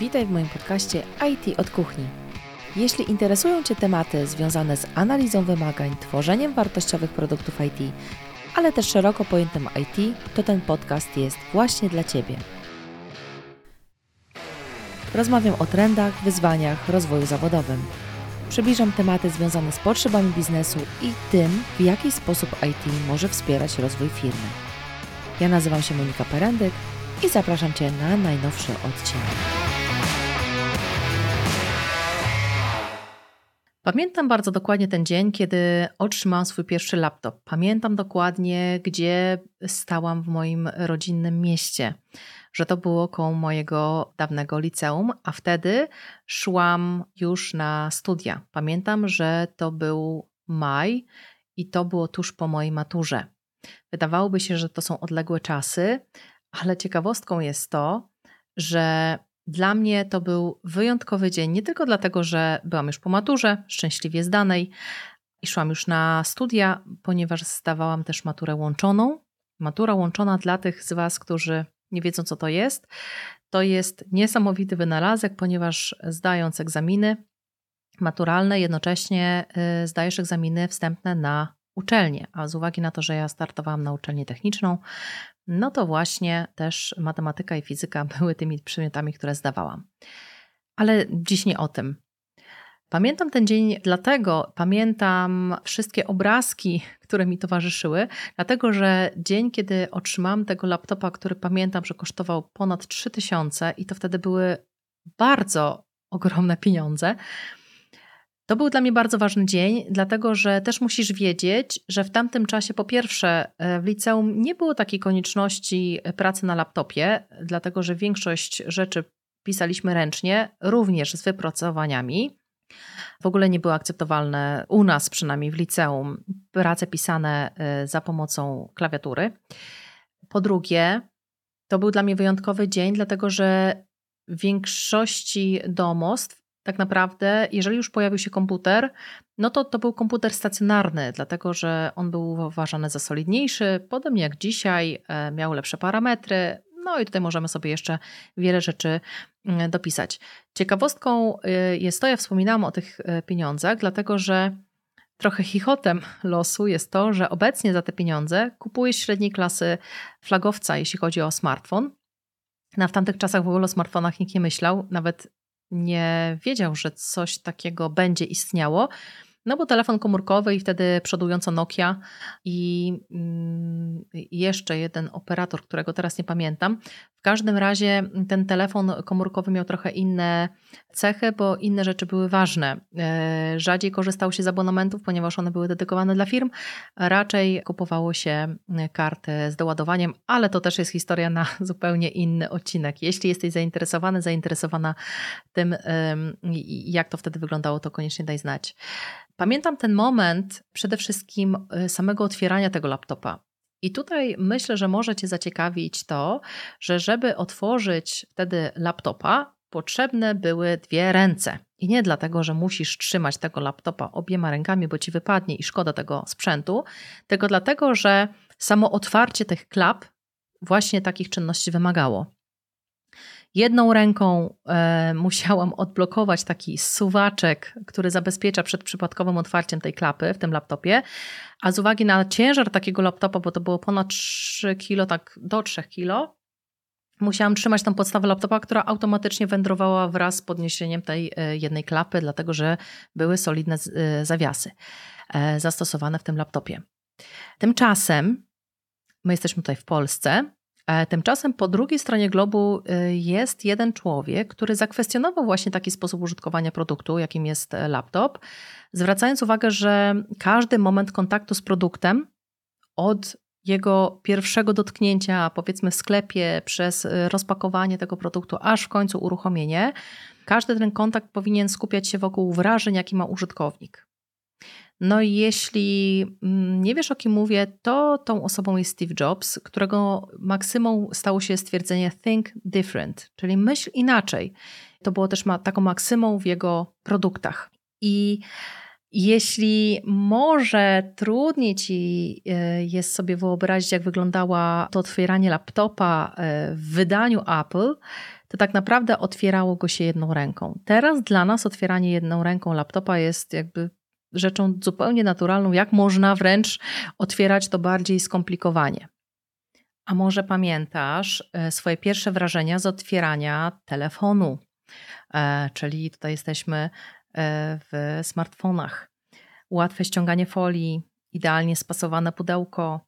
Witaj w moim podcaście IT od kuchni. Jeśli interesują Cię tematy związane z analizą wymagań, tworzeniem wartościowych produktów IT, ale też szeroko pojętym IT, to ten podcast jest właśnie dla Ciebie. Rozmawiam o trendach, wyzwaniach, rozwoju zawodowym. Przybliżam tematy związane z potrzebami biznesu i tym, w jaki sposób IT może wspierać rozwój firmy. Ja nazywam się Monika Perendyk i zapraszam Cię na najnowszy odcinek. Pamiętam bardzo dokładnie ten dzień, kiedy otrzymałam swój pierwszy laptop. Pamiętam dokładnie, gdzie stałam w moim rodzinnym mieście, że to było koło mojego dawnego liceum, a wtedy szłam już na studia. Pamiętam, że to był maj i to było tuż po mojej maturze. Wydawałoby się, że to są odległe czasy, ale ciekawostką jest to, że dla mnie to był wyjątkowy dzień, nie tylko dlatego, że byłam już po maturze, szczęśliwie zdanej i szłam już na studia, ponieważ zdawałam też maturę łączoną. Matura łączona dla tych z Was, którzy nie wiedzą, co to jest, to jest niesamowity wynalazek, ponieważ zdając egzaminy maturalne, jednocześnie y, zdajesz egzaminy wstępne na uczelnię. A z uwagi na to, że ja startowałam na uczelnię techniczną, no to właśnie też matematyka i fizyka były tymi przedmiotami, które zdawałam. Ale dziś nie o tym. Pamiętam ten dzień, dlatego pamiętam wszystkie obrazki, które mi towarzyszyły, dlatego że dzień, kiedy otrzymałam tego laptopa, który pamiętam, że kosztował ponad 3000 i to wtedy były bardzo ogromne pieniądze, to był dla mnie bardzo ważny dzień, dlatego że też musisz wiedzieć, że w tamtym czasie, po pierwsze, e, w liceum nie było takiej konieczności pracy na laptopie, dlatego że większość rzeczy pisaliśmy ręcznie, również z wypracowaniami. W ogóle nie było akceptowalne u nas, przynajmniej w liceum, prace pisane e, za pomocą klawiatury. Po drugie, to był dla mnie wyjątkowy dzień, dlatego że w większości domostw tak naprawdę, jeżeli już pojawił się komputer, no to to był komputer stacjonarny, dlatego że on był uważany za solidniejszy, podobnie jak dzisiaj, e, miał lepsze parametry. No i tutaj możemy sobie jeszcze wiele rzeczy mm, dopisać. Ciekawostką e, jest to, ja wspominałam o tych e, pieniądzach, dlatego że trochę chichotem losu jest to, że obecnie za te pieniądze kupuje średniej klasy flagowca, jeśli chodzi o smartfon. Na w tamtych czasach w ogóle o smartfonach nikt nie myślał, nawet nie wiedział, że coś takiego będzie istniało. No bo telefon komórkowy i wtedy przodująco Nokia i mm, jeszcze jeden operator, którego teraz nie pamiętam. W każdym razie ten telefon komórkowy miał trochę inne cechy, bo inne rzeczy były ważne. E, rzadziej korzystało się z abonamentów, ponieważ one były dedykowane dla firm. Raczej kupowało się karty z doładowaniem, ale to też jest historia na zupełnie inny odcinek. Jeśli jesteś zainteresowany, zainteresowana tym, jak to wtedy wyglądało, to koniecznie daj znać. Pamiętam ten moment przede wszystkim e, samego otwierania tego laptopa. I tutaj myślę, że może Cię zaciekawić to, że żeby otworzyć wtedy laptopa, potrzebne były dwie ręce. I nie dlatego, że musisz trzymać tego laptopa obiema rękami, bo ci wypadnie i szkoda tego sprzętu, tylko dlatego, że samo otwarcie tych klap właśnie takich czynności wymagało. Jedną ręką e, musiałam odblokować taki suwaczek, który zabezpiecza przed przypadkowym otwarciem tej klapy w tym laptopie, a z uwagi na ciężar takiego laptopa, bo to było ponad 3 kg, tak do 3 kg, musiałam trzymać tą podstawę laptopa, która automatycznie wędrowała wraz z podniesieniem tej e, jednej klapy, dlatego że były solidne e, zawiasy e, zastosowane w tym laptopie. Tymczasem, my jesteśmy tutaj w Polsce, Tymczasem po drugiej stronie globu jest jeden człowiek, który zakwestionował właśnie taki sposób użytkowania produktu, jakim jest laptop, zwracając uwagę, że każdy moment kontaktu z produktem od jego pierwszego dotknięcia, powiedzmy w sklepie, przez rozpakowanie tego produktu, aż w końcu uruchomienie, każdy ten kontakt powinien skupiać się wokół wrażeń, jaki ma użytkownik. No i jeśli mm, nie wiesz o kim mówię, to tą osobą jest Steve Jobs, którego maksymą stało się stwierdzenie think different, czyli myśl inaczej. To było też ma, taką maksymą w jego produktach. I jeśli może trudniej ci e, jest sobie wyobrazić, jak wyglądała to otwieranie laptopa e, w wydaniu Apple, to tak naprawdę otwierało go się jedną ręką. Teraz dla nas otwieranie jedną ręką laptopa jest jakby rzeczą zupełnie naturalną, jak można wręcz otwierać to bardziej skomplikowanie. A może pamiętasz e, swoje pierwsze wrażenia z otwierania telefonu? E, czyli tutaj jesteśmy e, w smartfonach. Łatwe ściąganie folii, idealnie spasowane pudełko,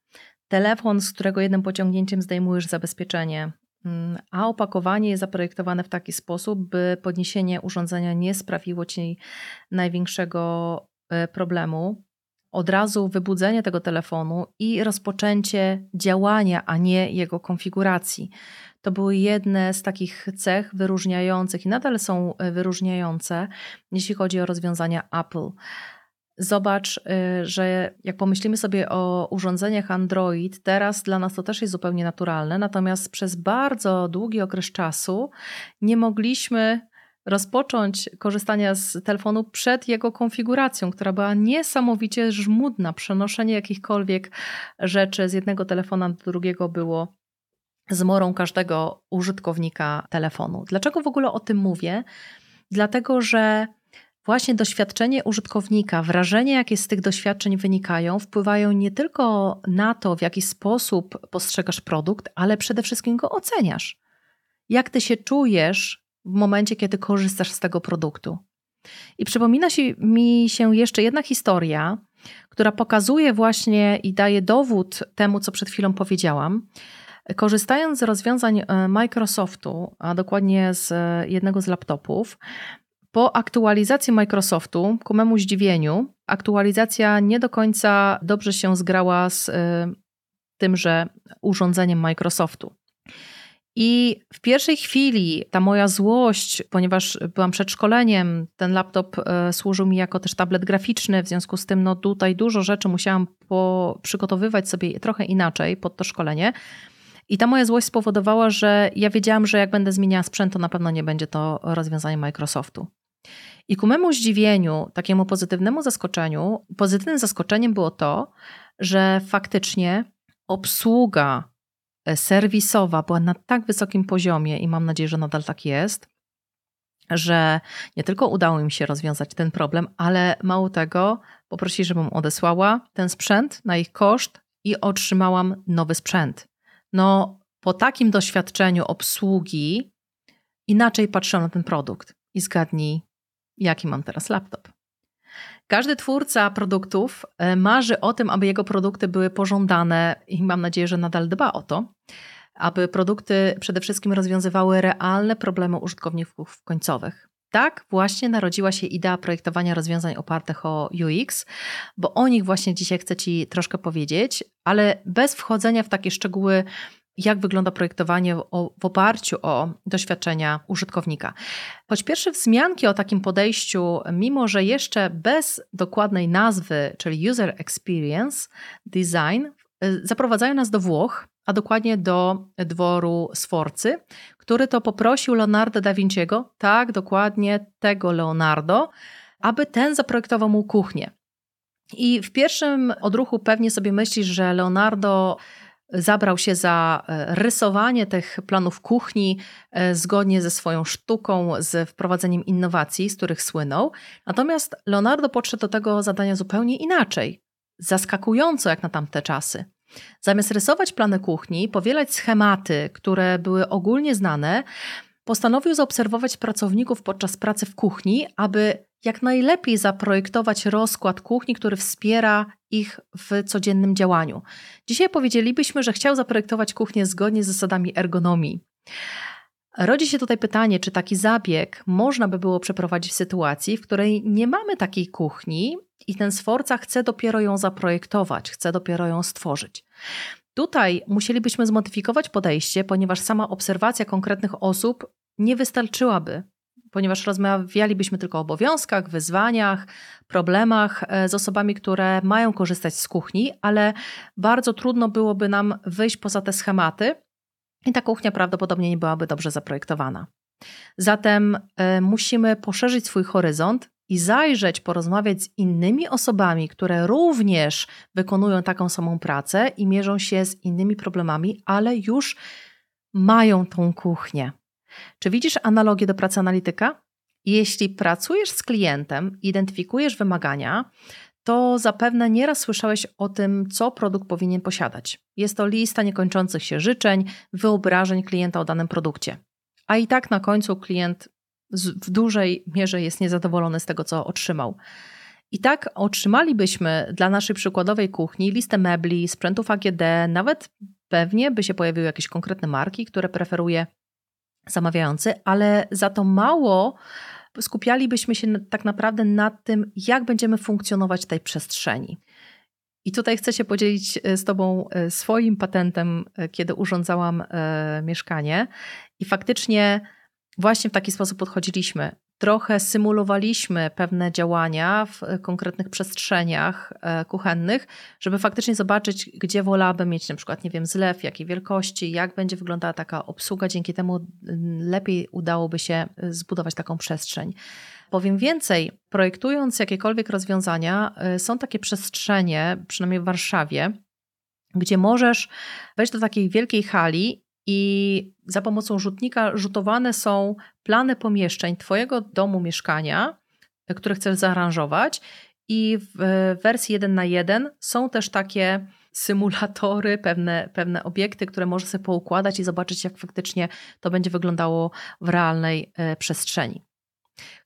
telefon, z którego jednym pociągnięciem zdejmujesz zabezpieczenie, mm, a opakowanie jest zaprojektowane w taki sposób, by podniesienie urządzenia nie sprawiło ci największego problemu od razu wybudzenie tego telefonu i rozpoczęcie działania, a nie jego konfiguracji. To były jedne z takich cech wyróżniających i nadal są e, wyróżniające, jeśli chodzi o rozwiązania Apple. Zobacz, e, że jak pomyślimy sobie o urządzeniach Android, teraz dla nas to też jest zupełnie naturalne, natomiast przez bardzo długi okres czasu nie mogliśmy rozpocząć korzystania z telefonu przed jego konfiguracją, która była niesamowicie żmudna. Przenoszenie jakichkolwiek rzeczy z jednego telefona do drugiego było zmorą każdego użytkownika telefonu. Dlaczego w ogóle o tym mówię? Dlatego, że właśnie doświadczenie użytkownika, wrażenia, jakie z tych doświadczeń wynikają, wpływają nie tylko na to, w jaki sposób postrzegasz produkt, ale przede wszystkim go oceniasz. Jak ty się czujesz w momencie, kiedy korzystasz z tego produktu. I przypomina się, mi się jeszcze jedna historia, która pokazuje właśnie i daje dowód temu, co przed chwilą powiedziałam. Korzystając z rozwiązań e, Microsoftu, a dokładnie z e, jednego z laptopów, po aktualizacji Microsoftu, ku memu zdziwieniu, aktualizacja nie do końca dobrze się zgrała z e, tymże urządzeniem Microsoftu. I w pierwszej chwili ta moja złość, ponieważ byłam przed szkoleniem, ten laptop e, służył mi jako też tablet graficzny, w związku z tym no tutaj dużo rzeczy musiałam po, przygotowywać sobie trochę inaczej pod to szkolenie. I ta moja złość spowodowała, że ja wiedziałam, że jak będę zmieniała sprzęt, to na pewno nie będzie to rozwiązanie Microsoftu. I ku memu zdziwieniu, takiemu pozytywnemu zaskoczeniu, pozytywnym zaskoczeniem było to, że faktycznie obsługa serwisowa była na tak wysokim poziomie i mam nadzieję, że nadal tak jest, że nie tylko udało mi się rozwiązać ten problem, ale mało tego, poprosili, żebym odesłała ten sprzęt na ich koszt i otrzymałam nowy sprzęt. No, po takim doświadczeniu obsługi inaczej patrzę na ten produkt i zgadnij, jaki mam teraz laptop. Każdy twórca produktów e, marzy o tym, aby jego produkty były pożądane i mam nadzieję, że nadal dba o to, aby produkty przede wszystkim rozwiązywały realne problemy użytkowników końcowych. Tak właśnie narodziła się idea projektowania rozwiązań opartych o UX, bo o nich właśnie dzisiaj chcę Ci troszkę powiedzieć, ale bez wchodzenia w takie szczegóły jak wygląda projektowanie w, oparciu o doświadczenia użytkownika. Choć pierwsze wzmianki o takim podejściu, mimo że jeszcze bez dokładnej nazwy, czyli User Experience Design, y, zaprowadzają nas do Włoch, a dokładnie do dworu Sforcy, który to poprosił Leonardo da Vinciego, tak dokładnie tego Leonardo, aby ten zaprojektował mu kuchnię. I w pierwszym odruchu pewnie sobie myślisz, że Leonardo zabrał się za e, rysowanie tych planów kuchni e, zgodnie ze swoją sztuką, z wprowadzeniem innowacji, z których słynął. Natomiast Leonardo podszedł do tego zadania zupełnie inaczej, zaskakująco jak na tamte czasy. Zamiast rysować plany kuchni, powielać schematy, które były ogólnie znane, postanowił zaobserwować pracowników podczas pracy w kuchni, aby jak najlepiej zaprojektować rozkład kuchni, który wspiera ich w codziennym działaniu. Dzisiaj powiedzielibyśmy, że chciał zaprojektować kuchnię zgodnie z zasadami ergonomii. Rodzi się tutaj pytanie, czy taki zabieg można by było przeprowadzić w sytuacji, w której nie mamy takiej kuchni i ten stwórca chce dopiero ją zaprojektować, chce dopiero ją stworzyć. Tutaj musielibyśmy zmodyfikować podejście, ponieważ sama obserwacja konkretnych osób nie wystarczyłaby ponieważ rozmawialibyśmy tylko o obowiązkach, wyzwaniach, problemach e, z osobami, które mają korzystać z kuchni, ale bardzo trudno byłoby nam wyjść poza te schematy i ta kuchnia prawdopodobnie nie byłaby dobrze zaprojektowana. Zatem y, musimy poszerzyć swój horyzont i zajrzeć, porozmawiać z innymi osobami, które również wykonują taką samą pracę i mierzą się z innymi problemami, ale już mają tą kuchnię. Czy widzisz analogię do pracy analityka? Jeśli pracujesz z klientem, identyfikujesz wymagania, to zapewne nieraz słyszałeś o tym, co produkt powinien posiadać. Jest to lista niekończących się życzeń, wyobrażeń klienta o danym produkcie. A i tak na końcu klient w dużej mierze jest niezadowolony z tego, co otrzymał. I tak otrzymalibyśmy dla naszej przykładowej kuchni listę mebli, sprzętów AGD, nawet pewnie by się pojawiły jakieś konkretne marki, które preferuje zamawiający, ale za to mało skupialibyśmy się tak naprawdę nad tym, jak będziemy funkcjonować w tej przestrzeni. I tutaj chcę się podzielić e, z Tobą e, swoim patentem, e, kiedy urządzałam mieszkanie. I faktycznie właśnie w taki sposób podchodziliśmy trochę symulowaliśmy pewne działania w konkretnych przestrzeniach e, kuchennych, żeby faktycznie zobaczyć, gdzie wolałabym mieć na przykład, nie wiem, zlew, jakiej wielkości, jak będzie wyglądała taka obsługa. Dzięki temu lepiej udałoby się e, zbudować taką przestrzeń. Powiem więcej, projektując jakiekolwiek rozwiązania, e, są takie przestrzenie, przynajmniej w Warszawie, gdzie możesz wejść do takiej wielkiej hali i za pomocą rzutnika rzutowane są plany pomieszczeń Twojego domu, mieszkania, które chcesz zaaranżować. I w wersji 1 na 1 są też takie symulatory, pewne, pewne obiekty, które możesz sobie poukładać i zobaczyć, jak faktycznie to będzie wyglądało w realnej e, przestrzeni.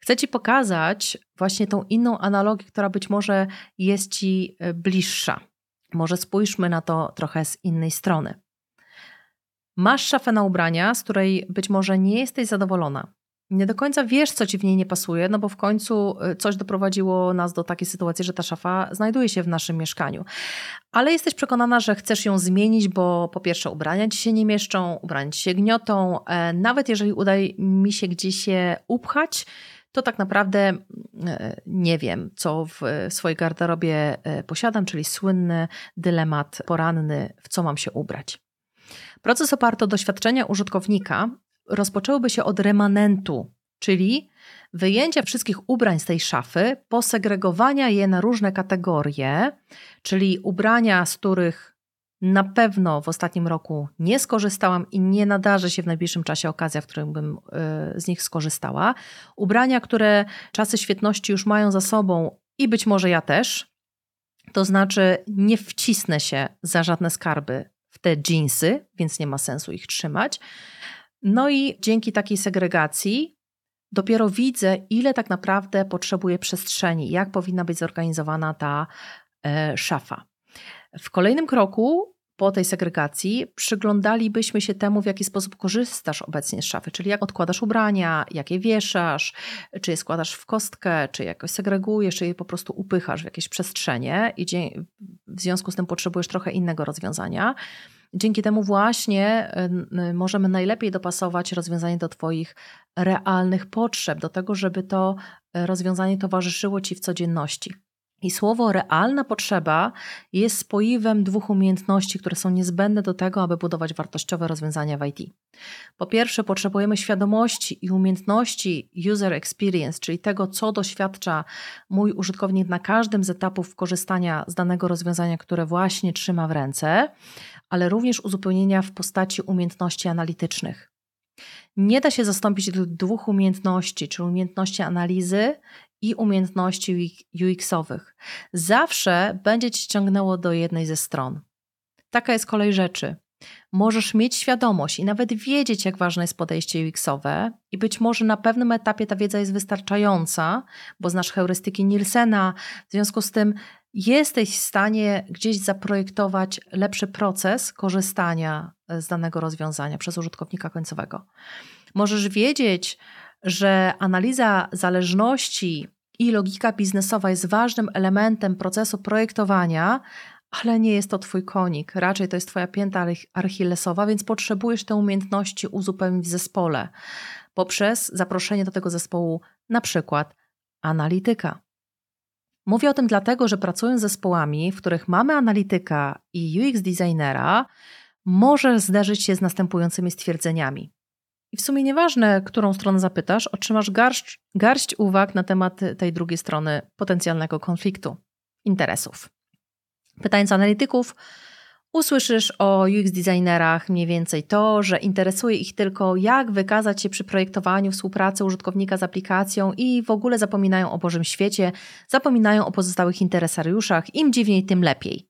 Chcę Ci pokazać właśnie tą inną analogię, która być może jest Ci e, bliższa. Może spójrzmy na to trochę z innej strony. Masz szafę na ubrania, z której być może nie jesteś zadowolona. Nie do końca wiesz, co ci w niej nie pasuje, no bo w końcu y, coś doprowadziło nas do takiej sytuacji, że ta szafa znajduje się w naszym mieszkaniu. Ale jesteś przekonana, że chcesz ją zmienić, bo po pierwsze ubrania ci się nie mieszczą, ubrania ci się gniotą. E, nawet jeżeli uda mi się gdzieś się upchać, to tak naprawdę e, nie wiem, co w swojej garderobie e, posiadam, czyli słynny dylemat poranny, w co mam się ubrać. Proces oparty o doświadczenia użytkownika rozpoczęłby się od remanentu, czyli wyjęcia wszystkich ubrań z tej szafy, posegregowania je na różne kategorie, czyli ubrania, z których na pewno w ostatnim roku nie skorzystałam i nie nadarzy się w najbliższym czasie okazja, w którym bym y, z nich skorzystała. Ubrania, które czasy świetności już mają za sobą i być może ja też. To znaczy, nie wcisnę się za żadne skarby w te jeansy, więc nie ma sensu ich trzymać. No i dzięki takiej segregacji dopiero widzę, ile tak naprawdę potrzebuje przestrzeni, jak powinna być zorganizowana ta e, szafa. W kolejnym kroku po tej segregacji przyglądalibyśmy się temu, w jaki sposób korzystasz obecnie z szafy, czyli jak odkładasz ubrania, jak je wieszasz, czy je składasz w kostkę, czy jakoś segregujesz, czy je po prostu upychasz w jakieś przestrzenie i w związku z tym potrzebujesz trochę innego rozwiązania. Dzięki temu właśnie możemy najlepiej dopasować rozwiązanie do Twoich realnych potrzeb, do tego, żeby to e, rozwiązanie towarzyszyło Ci w codzienności. I słowo realna potrzeba jest spoiwem dwóch umiejętności, które są niezbędne do tego, aby budować wartościowe rozwiązania w IT. Po pierwsze, potrzebujemy świadomości i umiejętności user experience, czyli tego, co doświadcza mój użytkownik na każdym z etapów korzystania z danego rozwiązania, które właśnie trzyma w ręce, ale również uzupełnienia w postaci umiejętności analitycznych. Nie da się zastąpić tych dwóch umiejętności, czyli umiejętności analizy i umiejętności UX-owych. Zawsze będzie ci ciągnęło do jednej ze stron. Taka jest kolej rzeczy. Możesz mieć świadomość i nawet wiedzieć, jak ważne jest podejście UX-owe, i być może na pewnym etapie ta wiedza jest wystarczająca, bo znasz heurystyki Nielsena, w związku z tym jesteś w stanie gdzieś zaprojektować lepszy proces korzystania z danego rozwiązania przez użytkownika końcowego. Możesz wiedzieć, że analiza zależności i logika biznesowa jest ważnym elementem procesu projektowania, ale nie jest to Twój konik, raczej to jest Twoja pięta archillesowa, więc potrzebujesz te umiejętności uzupełnić w zespole poprzez zaproszenie do tego zespołu na przykład analityka. Mówię o tym dlatego, że pracując z zespołami, w których mamy analityka i UX designera, może zderzyć się z następującymi stwierdzeniami. I w sumie nieważne, którą stronę zapytasz, otrzymasz garść, garść uwag na temat tej drugiej strony potencjalnego konfliktu interesów. Pytając analityków, Usłyszysz o UX designerach mniej więcej to, że interesuje ich tylko jak wykazać się przy projektowaniu współpracy użytkownika z aplikacją i w ogóle zapominają o Bożym świecie, zapominają o pozostałych interesariuszach, im dziwniej, tym lepiej.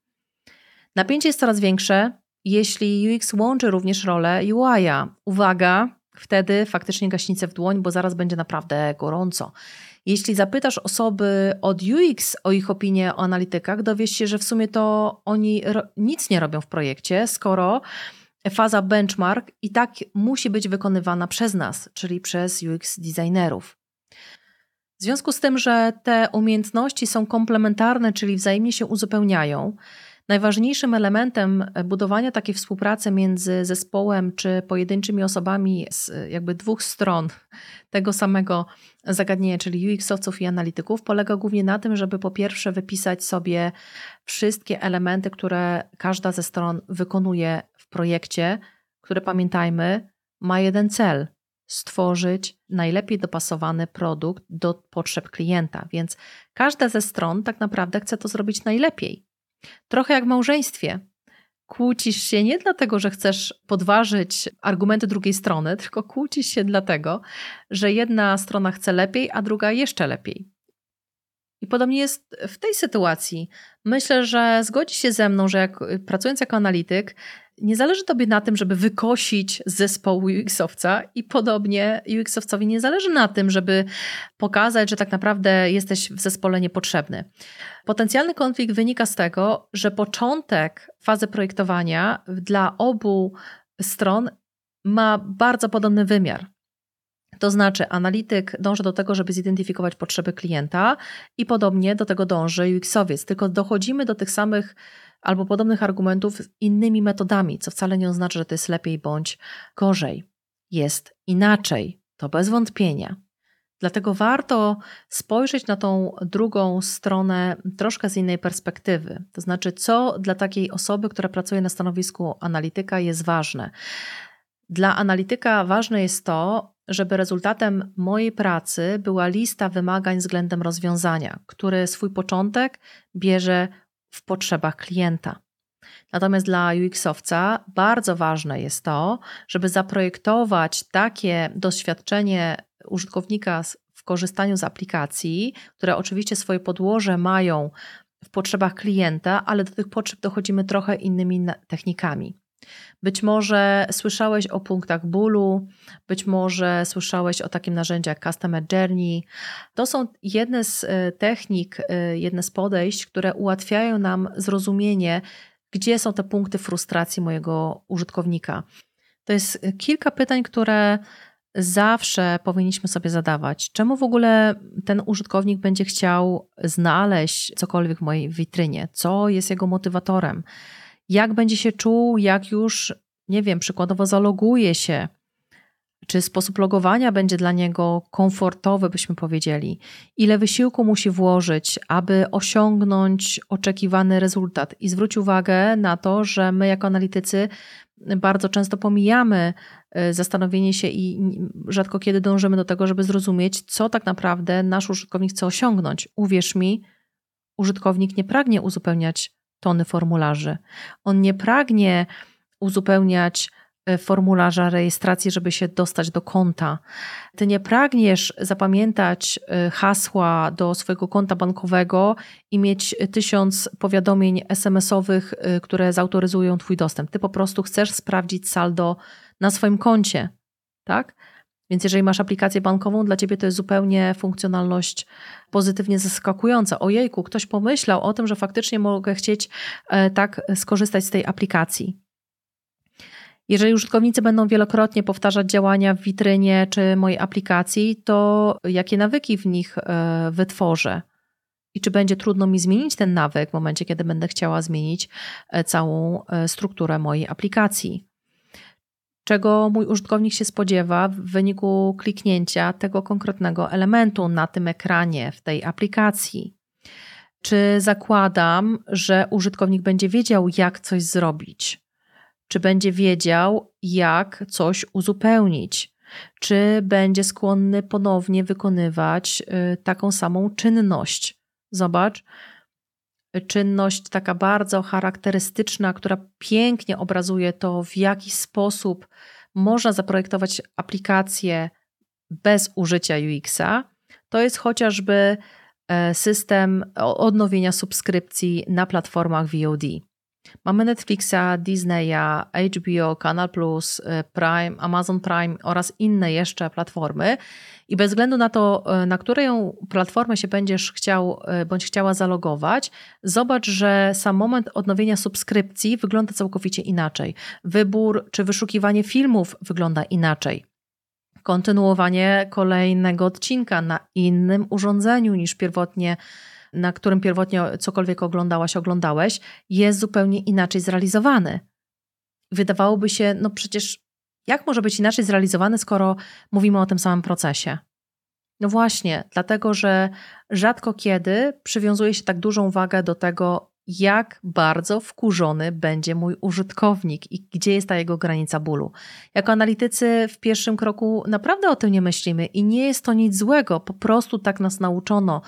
Napięcie jest coraz większe, jeśli UX łączy również rolę UI-a. Uwaga, wtedy faktycznie gaśnicę w dłoń, bo zaraz będzie naprawdę gorąco. Jeśli zapytasz osoby od UX o ich opinię o analitykach, dowiesz się, że w sumie to oni nic nie robią w projekcie, skoro faza benchmark i tak musi być wykonywana przez nas, czyli przez UX designerów. W związku z tym, że te umiejętności są komplementarne, czyli wzajemnie się uzupełniają, Najważniejszym elementem budowania takiej współpracy między zespołem czy pojedynczymi osobami z jakby dwóch stron tego samego zagadnienia, czyli UX-owców i analityków, polega głównie na tym, żeby po pierwsze wypisać sobie wszystkie elementy, które każda ze stron wykonuje w projekcie, które pamiętajmy, ma jeden cel stworzyć najlepiej dopasowany produkt do potrzeb klienta. Więc każda ze stron tak naprawdę chce to zrobić najlepiej. Trochę jak w małżeństwie. Kłócisz się nie dlatego, że chcesz podważyć argumenty drugiej strony, tylko kłócisz się dlatego, że jedna strona chce lepiej, a druga jeszcze lepiej. I podobnie jest w tej sytuacji. Myślę, że zgodzi się ze mną, że jak, pracując jako analityk, nie zależy tobie na tym, żeby wykosić zespołu UX-owca i podobnie UX-owcowi nie zależy na tym, żeby pokazać, że tak naprawdę jesteś w zespole niepotrzebny. Potencjalny konflikt wynika z tego, że początek fazy projektowania dla obu stron ma bardzo podobny wymiar. To znaczy, analityk dąży do tego, żeby zidentyfikować potrzeby klienta, i podobnie do tego dąży UX-owiec, tylko dochodzimy do tych samych albo podobnych argumentów innymi metodami, co wcale nie oznacza, że to jest lepiej bądź gorzej. Jest inaczej, to bez wątpienia. Dlatego warto spojrzeć na tą drugą stronę troszkę z innej perspektywy. To znaczy, co dla takiej osoby, która pracuje na stanowisku analityka, jest ważne. Dla analityka ważne jest to, żeby rezultatem mojej pracy była lista wymagań względem rozwiązania, który swój początek bierze w potrzebach klienta. Natomiast dla UX-owca bardzo ważne jest to, żeby zaprojektować takie doświadczenie użytkownika w korzystaniu z aplikacji, które oczywiście swoje podłoże mają w potrzebach klienta, ale do tych potrzeb dochodzimy trochę innymi technikami. Być może słyszałeś o punktach bólu, być może słyszałeś o takim narzędziu jak Customer Journey. To są jedne z e, technik, e, jedne z podejść, które ułatwiają nam zrozumienie, gdzie są te punkty frustracji mojego użytkownika. To jest kilka pytań, które zawsze powinniśmy sobie zadawać. Czemu w ogóle ten użytkownik będzie chciał znaleźć cokolwiek w mojej witrynie? Co jest jego motywatorem? Jak będzie się czuł, jak już, nie wiem, przykładowo zaloguje się, czy sposób logowania będzie dla niego komfortowy, byśmy powiedzieli, ile wysiłku musi włożyć, aby osiągnąć oczekiwany rezultat. I zwróć uwagę na to, że my, jako analitycy, bardzo często pomijamy y, zastanowienie się i rzadko kiedy dążymy do tego, żeby zrozumieć, co tak naprawdę nasz użytkownik chce osiągnąć. Uwierz mi, użytkownik nie pragnie uzupełniać tony formularzy. On nie pragnie uzupełniać e, formularza rejestracji, żeby się dostać do konta. Ty nie pragniesz zapamiętać e, hasła do swojego konta bankowego i mieć tysiąc powiadomień SMS-owych, e, które zautoryzują Twój dostęp. Ty po prostu chcesz sprawdzić saldo na swoim koncie, tak? Więc jeżeli masz aplikację bankową, dla ciebie to jest zupełnie funkcjonalność pozytywnie zaskakująca. Ojejku, ktoś pomyślał o tym, że faktycznie mogę chcieć e, tak skorzystać z tej aplikacji. Jeżeli użytkownicy będą wielokrotnie powtarzać działania w witrynie czy mojej aplikacji, to jakie nawyki w nich e, wytworzę? I czy będzie trudno mi zmienić ten nawyk w momencie, kiedy będę chciała zmienić e, całą strukturę mojej aplikacji? Czego mój użytkownik się spodziewa w wyniku kliknięcia tego konkretnego elementu na tym ekranie, w tej aplikacji. Czy zakładam, że użytkownik będzie wiedział, jak coś zrobić? Czy będzie wiedział, jak coś uzupełnić? Czy będzie skłonny ponownie wykonywać y, taką samą czynność? Zobacz, czynność taka bardzo charakterystyczna, która pięknie obrazuje to, w jaki sposób można zaprojektować aplikację bez użycia UX-a, to jest chociażby e, system odnowienia subskrypcji na platformach VOD. Mamy Netflixa, Disneya, HBO, Canal Plus, e, Prime, Amazon Prime oraz inne jeszcze platformy. I bez względu na to, e, na którą platformę się będziesz chciał bądź chciała zalogować, zobacz, że sam moment odnowienia subskrypcji wygląda całkowicie inaczej. Wybór czy wyszukiwanie filmów wygląda inaczej kontynuowanie kolejnego odcinka na innym urządzeniu niż pierwotnie, na którym pierwotnie cokolwiek oglądałaś, oglądałeś, jest zupełnie inaczej zrealizowany. Wydawałoby się, no przecież jak może być inaczej zrealizowany, skoro mówimy o tym samym procesie? No właśnie, dlatego że rzadko kiedy przywiązuje się tak dużą wagę do tego, jak bardzo wkurzony będzie mój użytkownik i gdzie jest ta jego granica bólu. Jako analitycy w pierwszym kroku naprawdę o tym nie myślimy i nie jest to nic złego, po prostu tak nas nauczono.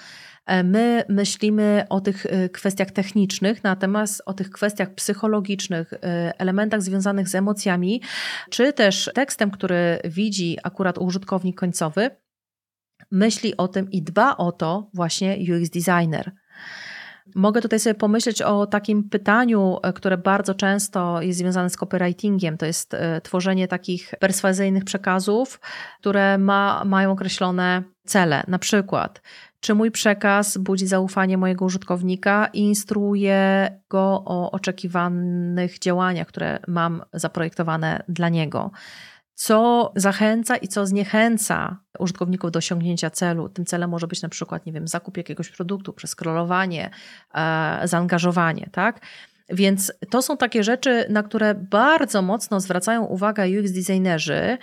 E, my myślimy o tych e, kwestiach technicznych, natomiast o tych kwestiach psychologicznych, e, elementach związanych z emocjami, czy też tekstem, który widzi akurat użytkownik końcowy, myśli o tym i dba o to właśnie UX designer. Mogę tutaj sobie pomyśleć o takim pytaniu, które bardzo często jest związane z copywritingiem. To jest tworzenie takich perswazyjnych przekazów, które ma, mają określone cele. Na przykład, czy mój przekaz budzi zaufanie mojego użytkownika i instruuje go o oczekiwanych działaniach, które mam zaprojektowane dla niego co zachęca i co zniechęca użytkowników do osiągnięcia celu. Tym celem może być na przykład, nie wiem, zakup jakiegoś produktu, przeskrolowanie, e, zaangażowanie, tak? Więc to są takie rzeczy, na które bardzo mocno zwracają uwagę UX designerzy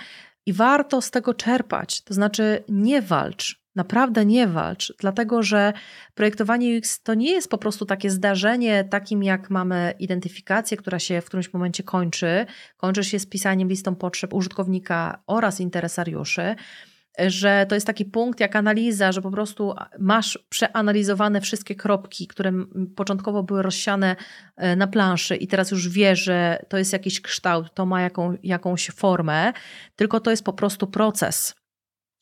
i warto z tego czerpać. To znaczy, nie walcz Naprawdę nie walcz, dlatego że projektowanie UX to nie jest po prostu takie zdarzenie, takim jak mamy identyfikację, która się w którymś momencie kończy. Kończy się z pisaniem listą potrzeb użytkownika oraz interesariuszy że to jest taki punkt jak analiza, że po prostu masz przeanalizowane wszystkie kropki, które początkowo były rozsiane e, na planszy i teraz już wiesz, że to jest jakiś kształt, to ma jaką, jakąś formę, tylko to jest po prostu proces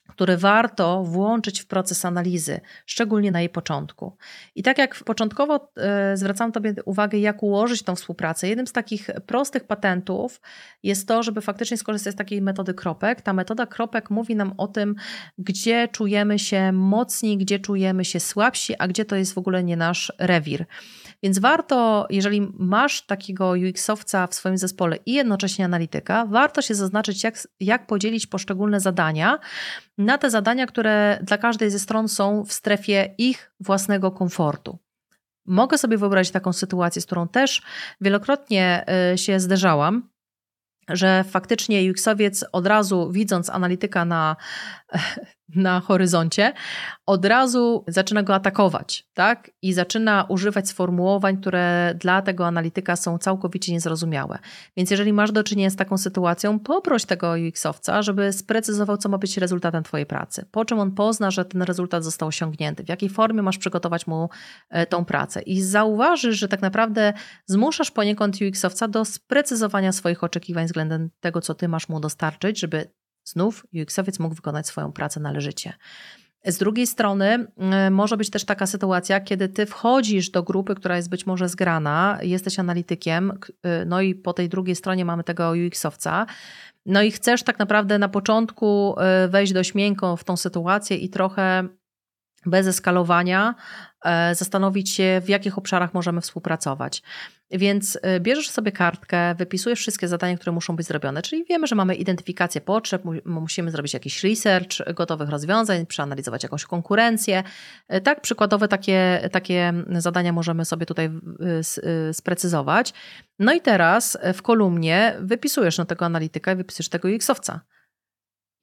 które warto włączyć w proces analizy, szczególnie na jej początku. I tak jak początkowo e, zwracam Tobie uwagę, jak ułożyć tą współpracę, jednym z takich prostych patentów jest to, żeby faktycznie skorzystać z takiej metody kropek. Ta metoda kropek mówi nam o tym, gdzie czujemy się mocni, gdzie czujemy się słabsi, a gdzie to jest w ogóle nie nasz rewir. Więc warto, jeżeli masz takiego UX-owca w swoim zespole i jednocześnie analityka, warto się zaznaczyć, jak, jak podzielić poszczególne zadania na te zadania, które dla każdej ze stron są w strefie ich własnego komfortu. Mogę sobie wyobrazić taką sytuację, z którą też wielokrotnie y, się zderzałam, że faktycznie UX-owiec od razu widząc analityka na, na horyzoncie, od razu zaczyna go atakować, tak? I zaczyna używać sformułowań, które dla tego analityka są całkowicie niezrozumiałe. Więc jeżeli masz do czynienia z taką sytuacją, poproś tego UX-owca, żeby sprecyzował, co ma być rezultatem Twojej pracy. Po czym on pozna, że ten rezultat został osiągnięty, w jakiej formie masz przygotować mu e, tą pracę. I zauważysz, że tak naprawdę zmuszasz poniekąd UX-owca do sprecyzowania swoich oczekiwań względem tego, co Ty masz mu dostarczyć, żeby Znów UX-owiec mógł wykonać swoją pracę należycie. Z drugiej strony y, może być też taka sytuacja, kiedy ty wchodzisz do grupy, która jest być może zgrana, jesteś analitykiem, y, no i po tej drugiej stronie mamy tego UX-owca, no i chcesz tak naprawdę na początku y, wejść dość miękko w tą sytuację i trochę bez eskalowania zastanowić się, w jakich obszarach możemy współpracować. Więc e, bierzesz sobie kartkę, wypisujesz wszystkie zadania, które muszą być zrobione, czyli wiemy, że mamy identyfikację potrzeb, musimy zrobić jakiś research gotowych rozwiązań, przeanalizować jakąś konkurencję. E, tak, przykładowe takie, takie zadania możemy sobie tutaj sprecyzować. No i teraz w kolumnie wypisujesz na tego analityka i wypisujesz tego UX-owca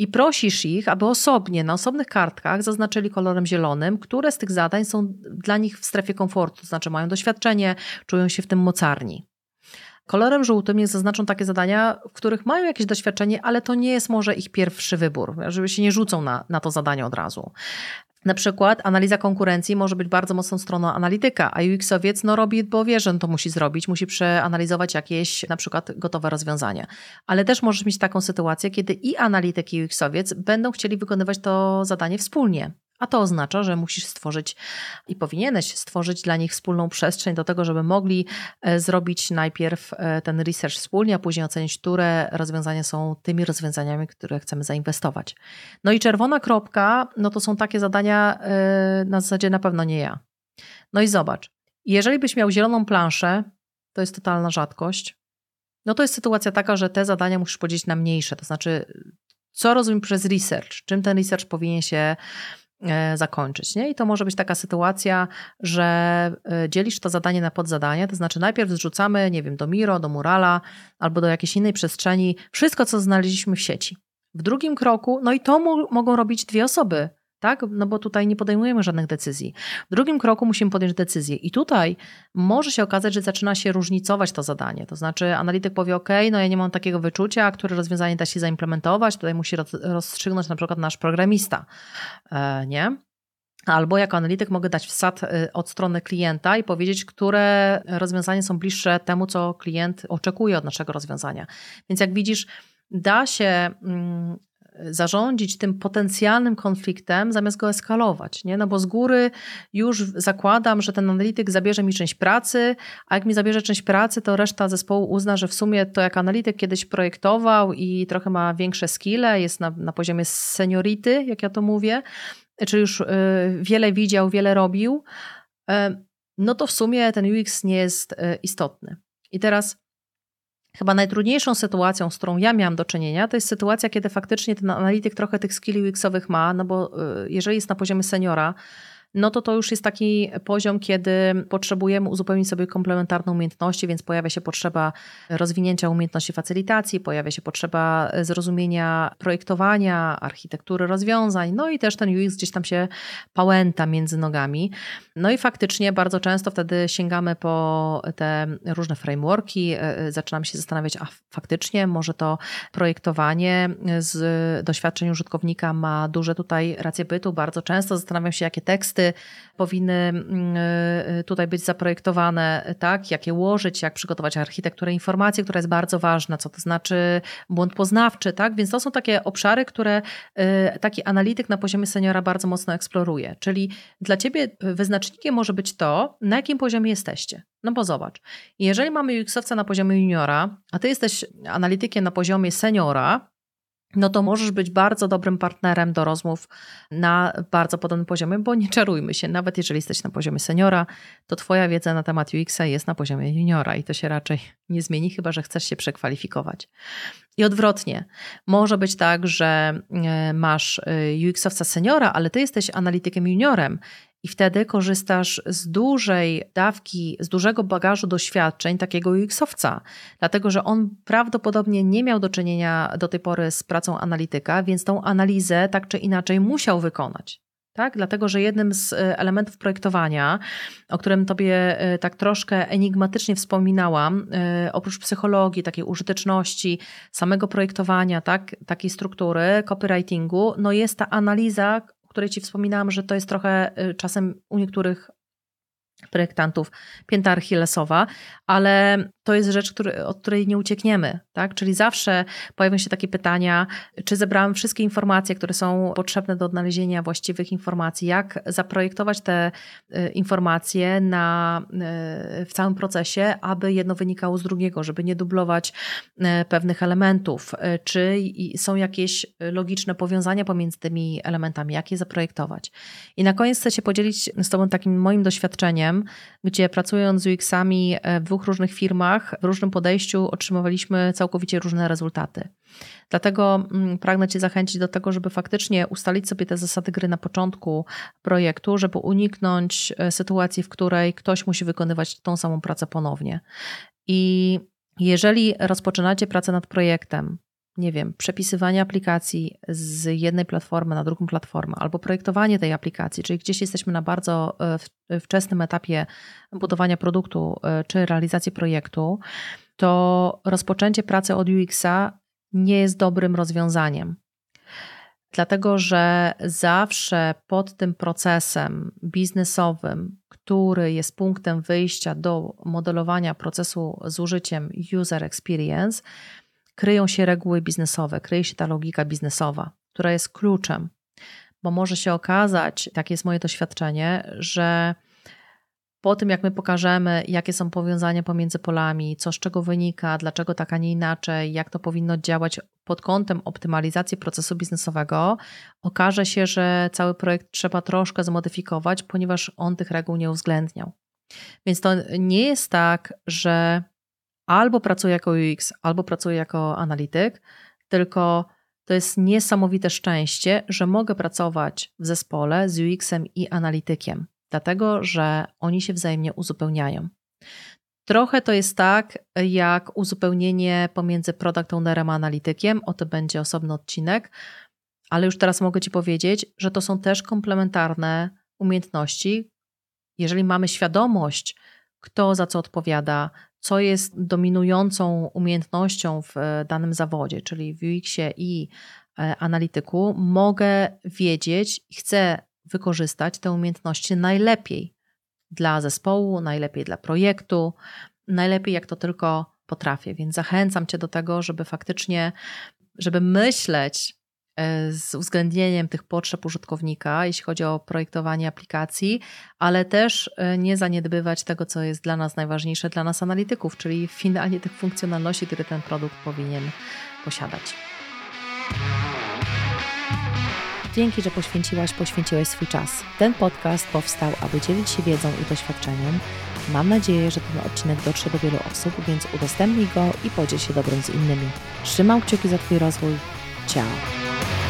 i prosisz ich, aby osobnie na osobnych kartkach zaznaczyli kolorem zielonym, które z tych zadań są dla nich w strefie komfortu, to znaczy mają doświadczenie, czują się w tym mocarni. Kolorem żółtym jest zaznaczą takie zadania, w których mają jakieś doświadczenie, ale to nie jest może ich pierwszy wybór, żeby się nie rzucą na, na to zadanie od razu. Na przykład analiza konkurencji może być bardzo mocną stroną analityka, a UX-owiec no, robi, bo wie, że to musi zrobić, musi przeanalizować jakieś na przykład gotowe rozwiązania. Ale też możesz mieć taką sytuację, kiedy i analityk i UX-owiec będą chcieli wykonywać to zadanie wspólnie. A to oznacza, że musisz stworzyć i powinieneś stworzyć dla nich wspólną przestrzeń do tego, żeby mogli e, zrobić najpierw e, ten research wspólnie, a później ocenić, które rozwiązania są tymi rozwiązaniami, które chcemy zainwestować. No i czerwona kropka, no to są takie zadania e, na zasadzie na pewno nie ja. No i zobacz, jeżeli byś miał zieloną planszę, to jest totalna rzadkość. No to jest sytuacja taka, że te zadania musisz podzielić na mniejsze, to znaczy co rozumiem przez research, czym ten research powinien się zakończyć. Nie? I to może być taka sytuacja, że e, dzielisz to zadanie na podzadania, to znaczy najpierw zrzucamy, nie wiem, do Miro, do Murala albo do jakiejś innej przestrzeni wszystko, co znaleźliśmy w sieci. W drugim kroku, no i to mogą robić dwie osoby tak? No bo tutaj nie podejmujemy żadnych decyzji. W drugim kroku musimy podjąć decyzję i tutaj może się okazać, że zaczyna się różnicować to zadanie. To znaczy analityk powie, ok, no ja nie mam takiego wyczucia, które rozwiązanie da się zaimplementować, tutaj musi rozstrzygnąć na przykład nasz programista, e, nie? Albo jako analityk mogę dać wsad e, od strony klienta i powiedzieć, które rozwiązania są bliższe temu, co klient oczekuje od naszego rozwiązania. Więc jak widzisz, da się mm, zarządzić tym potencjalnym konfliktem, zamiast go eskalować. Nie? No bo z góry już zakładam, że ten analityk zabierze mi część pracy, a jak mi zabierze część pracy, to reszta zespołu uzna, że w sumie to jak analityk kiedyś projektował i trochę ma większe skille, jest na, na poziomie seniority, jak ja to mówię, czy już y, wiele widział, wiele robił, y, no to w sumie ten UX nie jest y, istotny. I teraz Chyba najtrudniejszą sytuacją, z którą ja miałam do czynienia, to jest sytuacja, kiedy faktycznie ten analityk trochę tych skilli UX-owych ma, no bo y, jeżeli jest na poziomie seniora, no to to już jest taki poziom, kiedy potrzebujemy uzupełnić sobie komplementarne umiejętności, więc pojawia się potrzeba rozwinięcia umiejętności facylitacji, pojawia się potrzeba zrozumienia projektowania, architektury rozwiązań, no i też ten UX gdzieś tam się pałęta między nogami. No i faktycznie bardzo często wtedy sięgamy po te różne frameworki, e, e, zaczynamy się zastanawiać, a faktycznie może to projektowanie z doświadczeń użytkownika ma duże tutaj racje bytu. Bardzo często zastanawiam się, jakie teksty powinny mm, y, tutaj być zaprojektowane, tak? Jak je łożyć, jak przygotować architekturę informacji, która jest bardzo ważna, co to znaczy błąd poznawczy, tak? Więc to są takie obszary, które y, taki analityk na poziomie seniora bardzo mocno eksploruje. Czyli dla ciebie wyznacznikiem może być to, na jakim poziomie jesteście. No bo zobacz, jeżeli mamy UX-owca na poziomie juniora, a ty jesteś analitykiem na poziomie seniora, no to możesz być bardzo dobrym partnerem do rozmów na bardzo podobnym poziomie, bo nie czarujmy się, nawet jeżeli jesteś na poziomie seniora, to Twoja wiedza na temat UX-a jest na poziomie juniora i to się raczej nie zmieni, chyba że chcesz się przekwalifikować. I odwrotnie, może być tak, że e, masz e, UX-owca seniora, ale Ty jesteś analitykiem juniorem i wtedy korzystasz z dużej dawki, z dużego bagażu doświadczeń takiego UX-owca, dlatego że on prawdopodobnie nie miał do czynienia do tej pory z pracą analityka, więc tą analizę tak czy inaczej musiał wykonać. Tak? Dlatego, że jednym z e, elementów projektowania, o którym Tobie e, tak troszkę enigmatycznie wspominałam, e, oprócz psychologii, takiej użyteczności, samego projektowania, tak? takiej struktury, copywritingu, no jest ta analiza, której Ci wspominałam, że to jest trochę y, czasem u niektórych projektantów pięta achillesowa, ale to jest rzecz, który, od której nie uciekniemy, tak? Czyli zawsze pojawią się takie pytania, czy zebrałem wszystkie informacje, które są potrzebne do odnalezienia właściwych informacji, jak zaprojektować te y, informacje na, y, w całym procesie, aby jedno wynikało z drugiego, żeby nie dublować y, pewnych elementów, czy są jakieś logiczne powiązania pomiędzy tymi elementami, jak je zaprojektować. I na koniec chcę się podzielić z Tobą takim moim doświadczeniem, gdzie pracując z UX-ami w dwóch różnych firmach, w różnym podejściu otrzymywaliśmy całkowicie różne rezultaty. Dlatego mm, pragnę Cię zachęcić do tego, żeby faktycznie ustalić sobie te zasady gry na początku projektu, żeby uniknąć e, sytuacji, w której ktoś musi wykonywać tą samą pracę ponownie. I jeżeli rozpoczynacie pracę nad projektem, nie wiem, przepisywanie aplikacji z jednej platformy na drugą platformę, albo projektowanie tej aplikacji, czyli gdzieś jesteśmy na bardzo e, wczesnym etapie budowania produktu e, czy realizacji projektu, to rozpoczęcie pracy od UX-a nie jest dobrym rozwiązaniem. dlatego że zawsze pod tym procesem biznesowym, który jest punktem wyjścia do modelowania procesu z użyciem user experience, kryją się reguły biznesowe, kryje się ta logika biznesowa, która jest kluczem, bo może się okazać, takie jest moje doświadczenie, że po tym, jak my pokażemy, jakie są powiązania pomiędzy polami, co z czego wynika, dlaczego tak, a nie inaczej, jak to powinno działać pod kątem optymalizacji procesu biznesowego, okaże się, że cały projekt trzeba troszkę zmodyfikować, ponieważ on tych reguł nie uwzględniał. Więc to nie jest tak, że albo pracuję jako UX, albo pracuję jako analityk, tylko to jest niesamowite szczęście, że mogę pracować w zespole z UX-em i analitykiem dlatego że oni się wzajemnie uzupełniają. Trochę to jest tak, jak uzupełnienie pomiędzy product ownerem a analitykiem, o to będzie osobny odcinek, ale już teraz mogę Ci powiedzieć, że to są też komplementarne umiejętności. Jeżeli mamy świadomość, kto za co odpowiada, co jest dominującą umiejętnością w danym zawodzie, czyli w UX-ie i e, analityku, mogę wiedzieć, chcę wykorzystać te umiejętności najlepiej dla zespołu, najlepiej dla projektu, najlepiej jak to tylko potrafię. Więc zachęcam Cię do tego, żeby faktycznie, żeby myśleć e, z uwzględnieniem tych potrzeb użytkownika, jeśli chodzi o projektowanie aplikacji, ale też e, nie zaniedbywać tego, co jest dla nas najważniejsze, dla nas analityków, czyli finalnie tych funkcjonalności, które ten produkt powinien posiadać. Dzięki, że poświęciłaś, poświęciłeś swój czas. Ten podcast powstał, aby dzielić się wiedzą i doświadczeniem. Mam nadzieję, że ten odcinek dotrze do wielu osób, więc udostępnij go i podziel się dobrym z innymi. Trzymam kciuki za Twój rozwój. Ciao.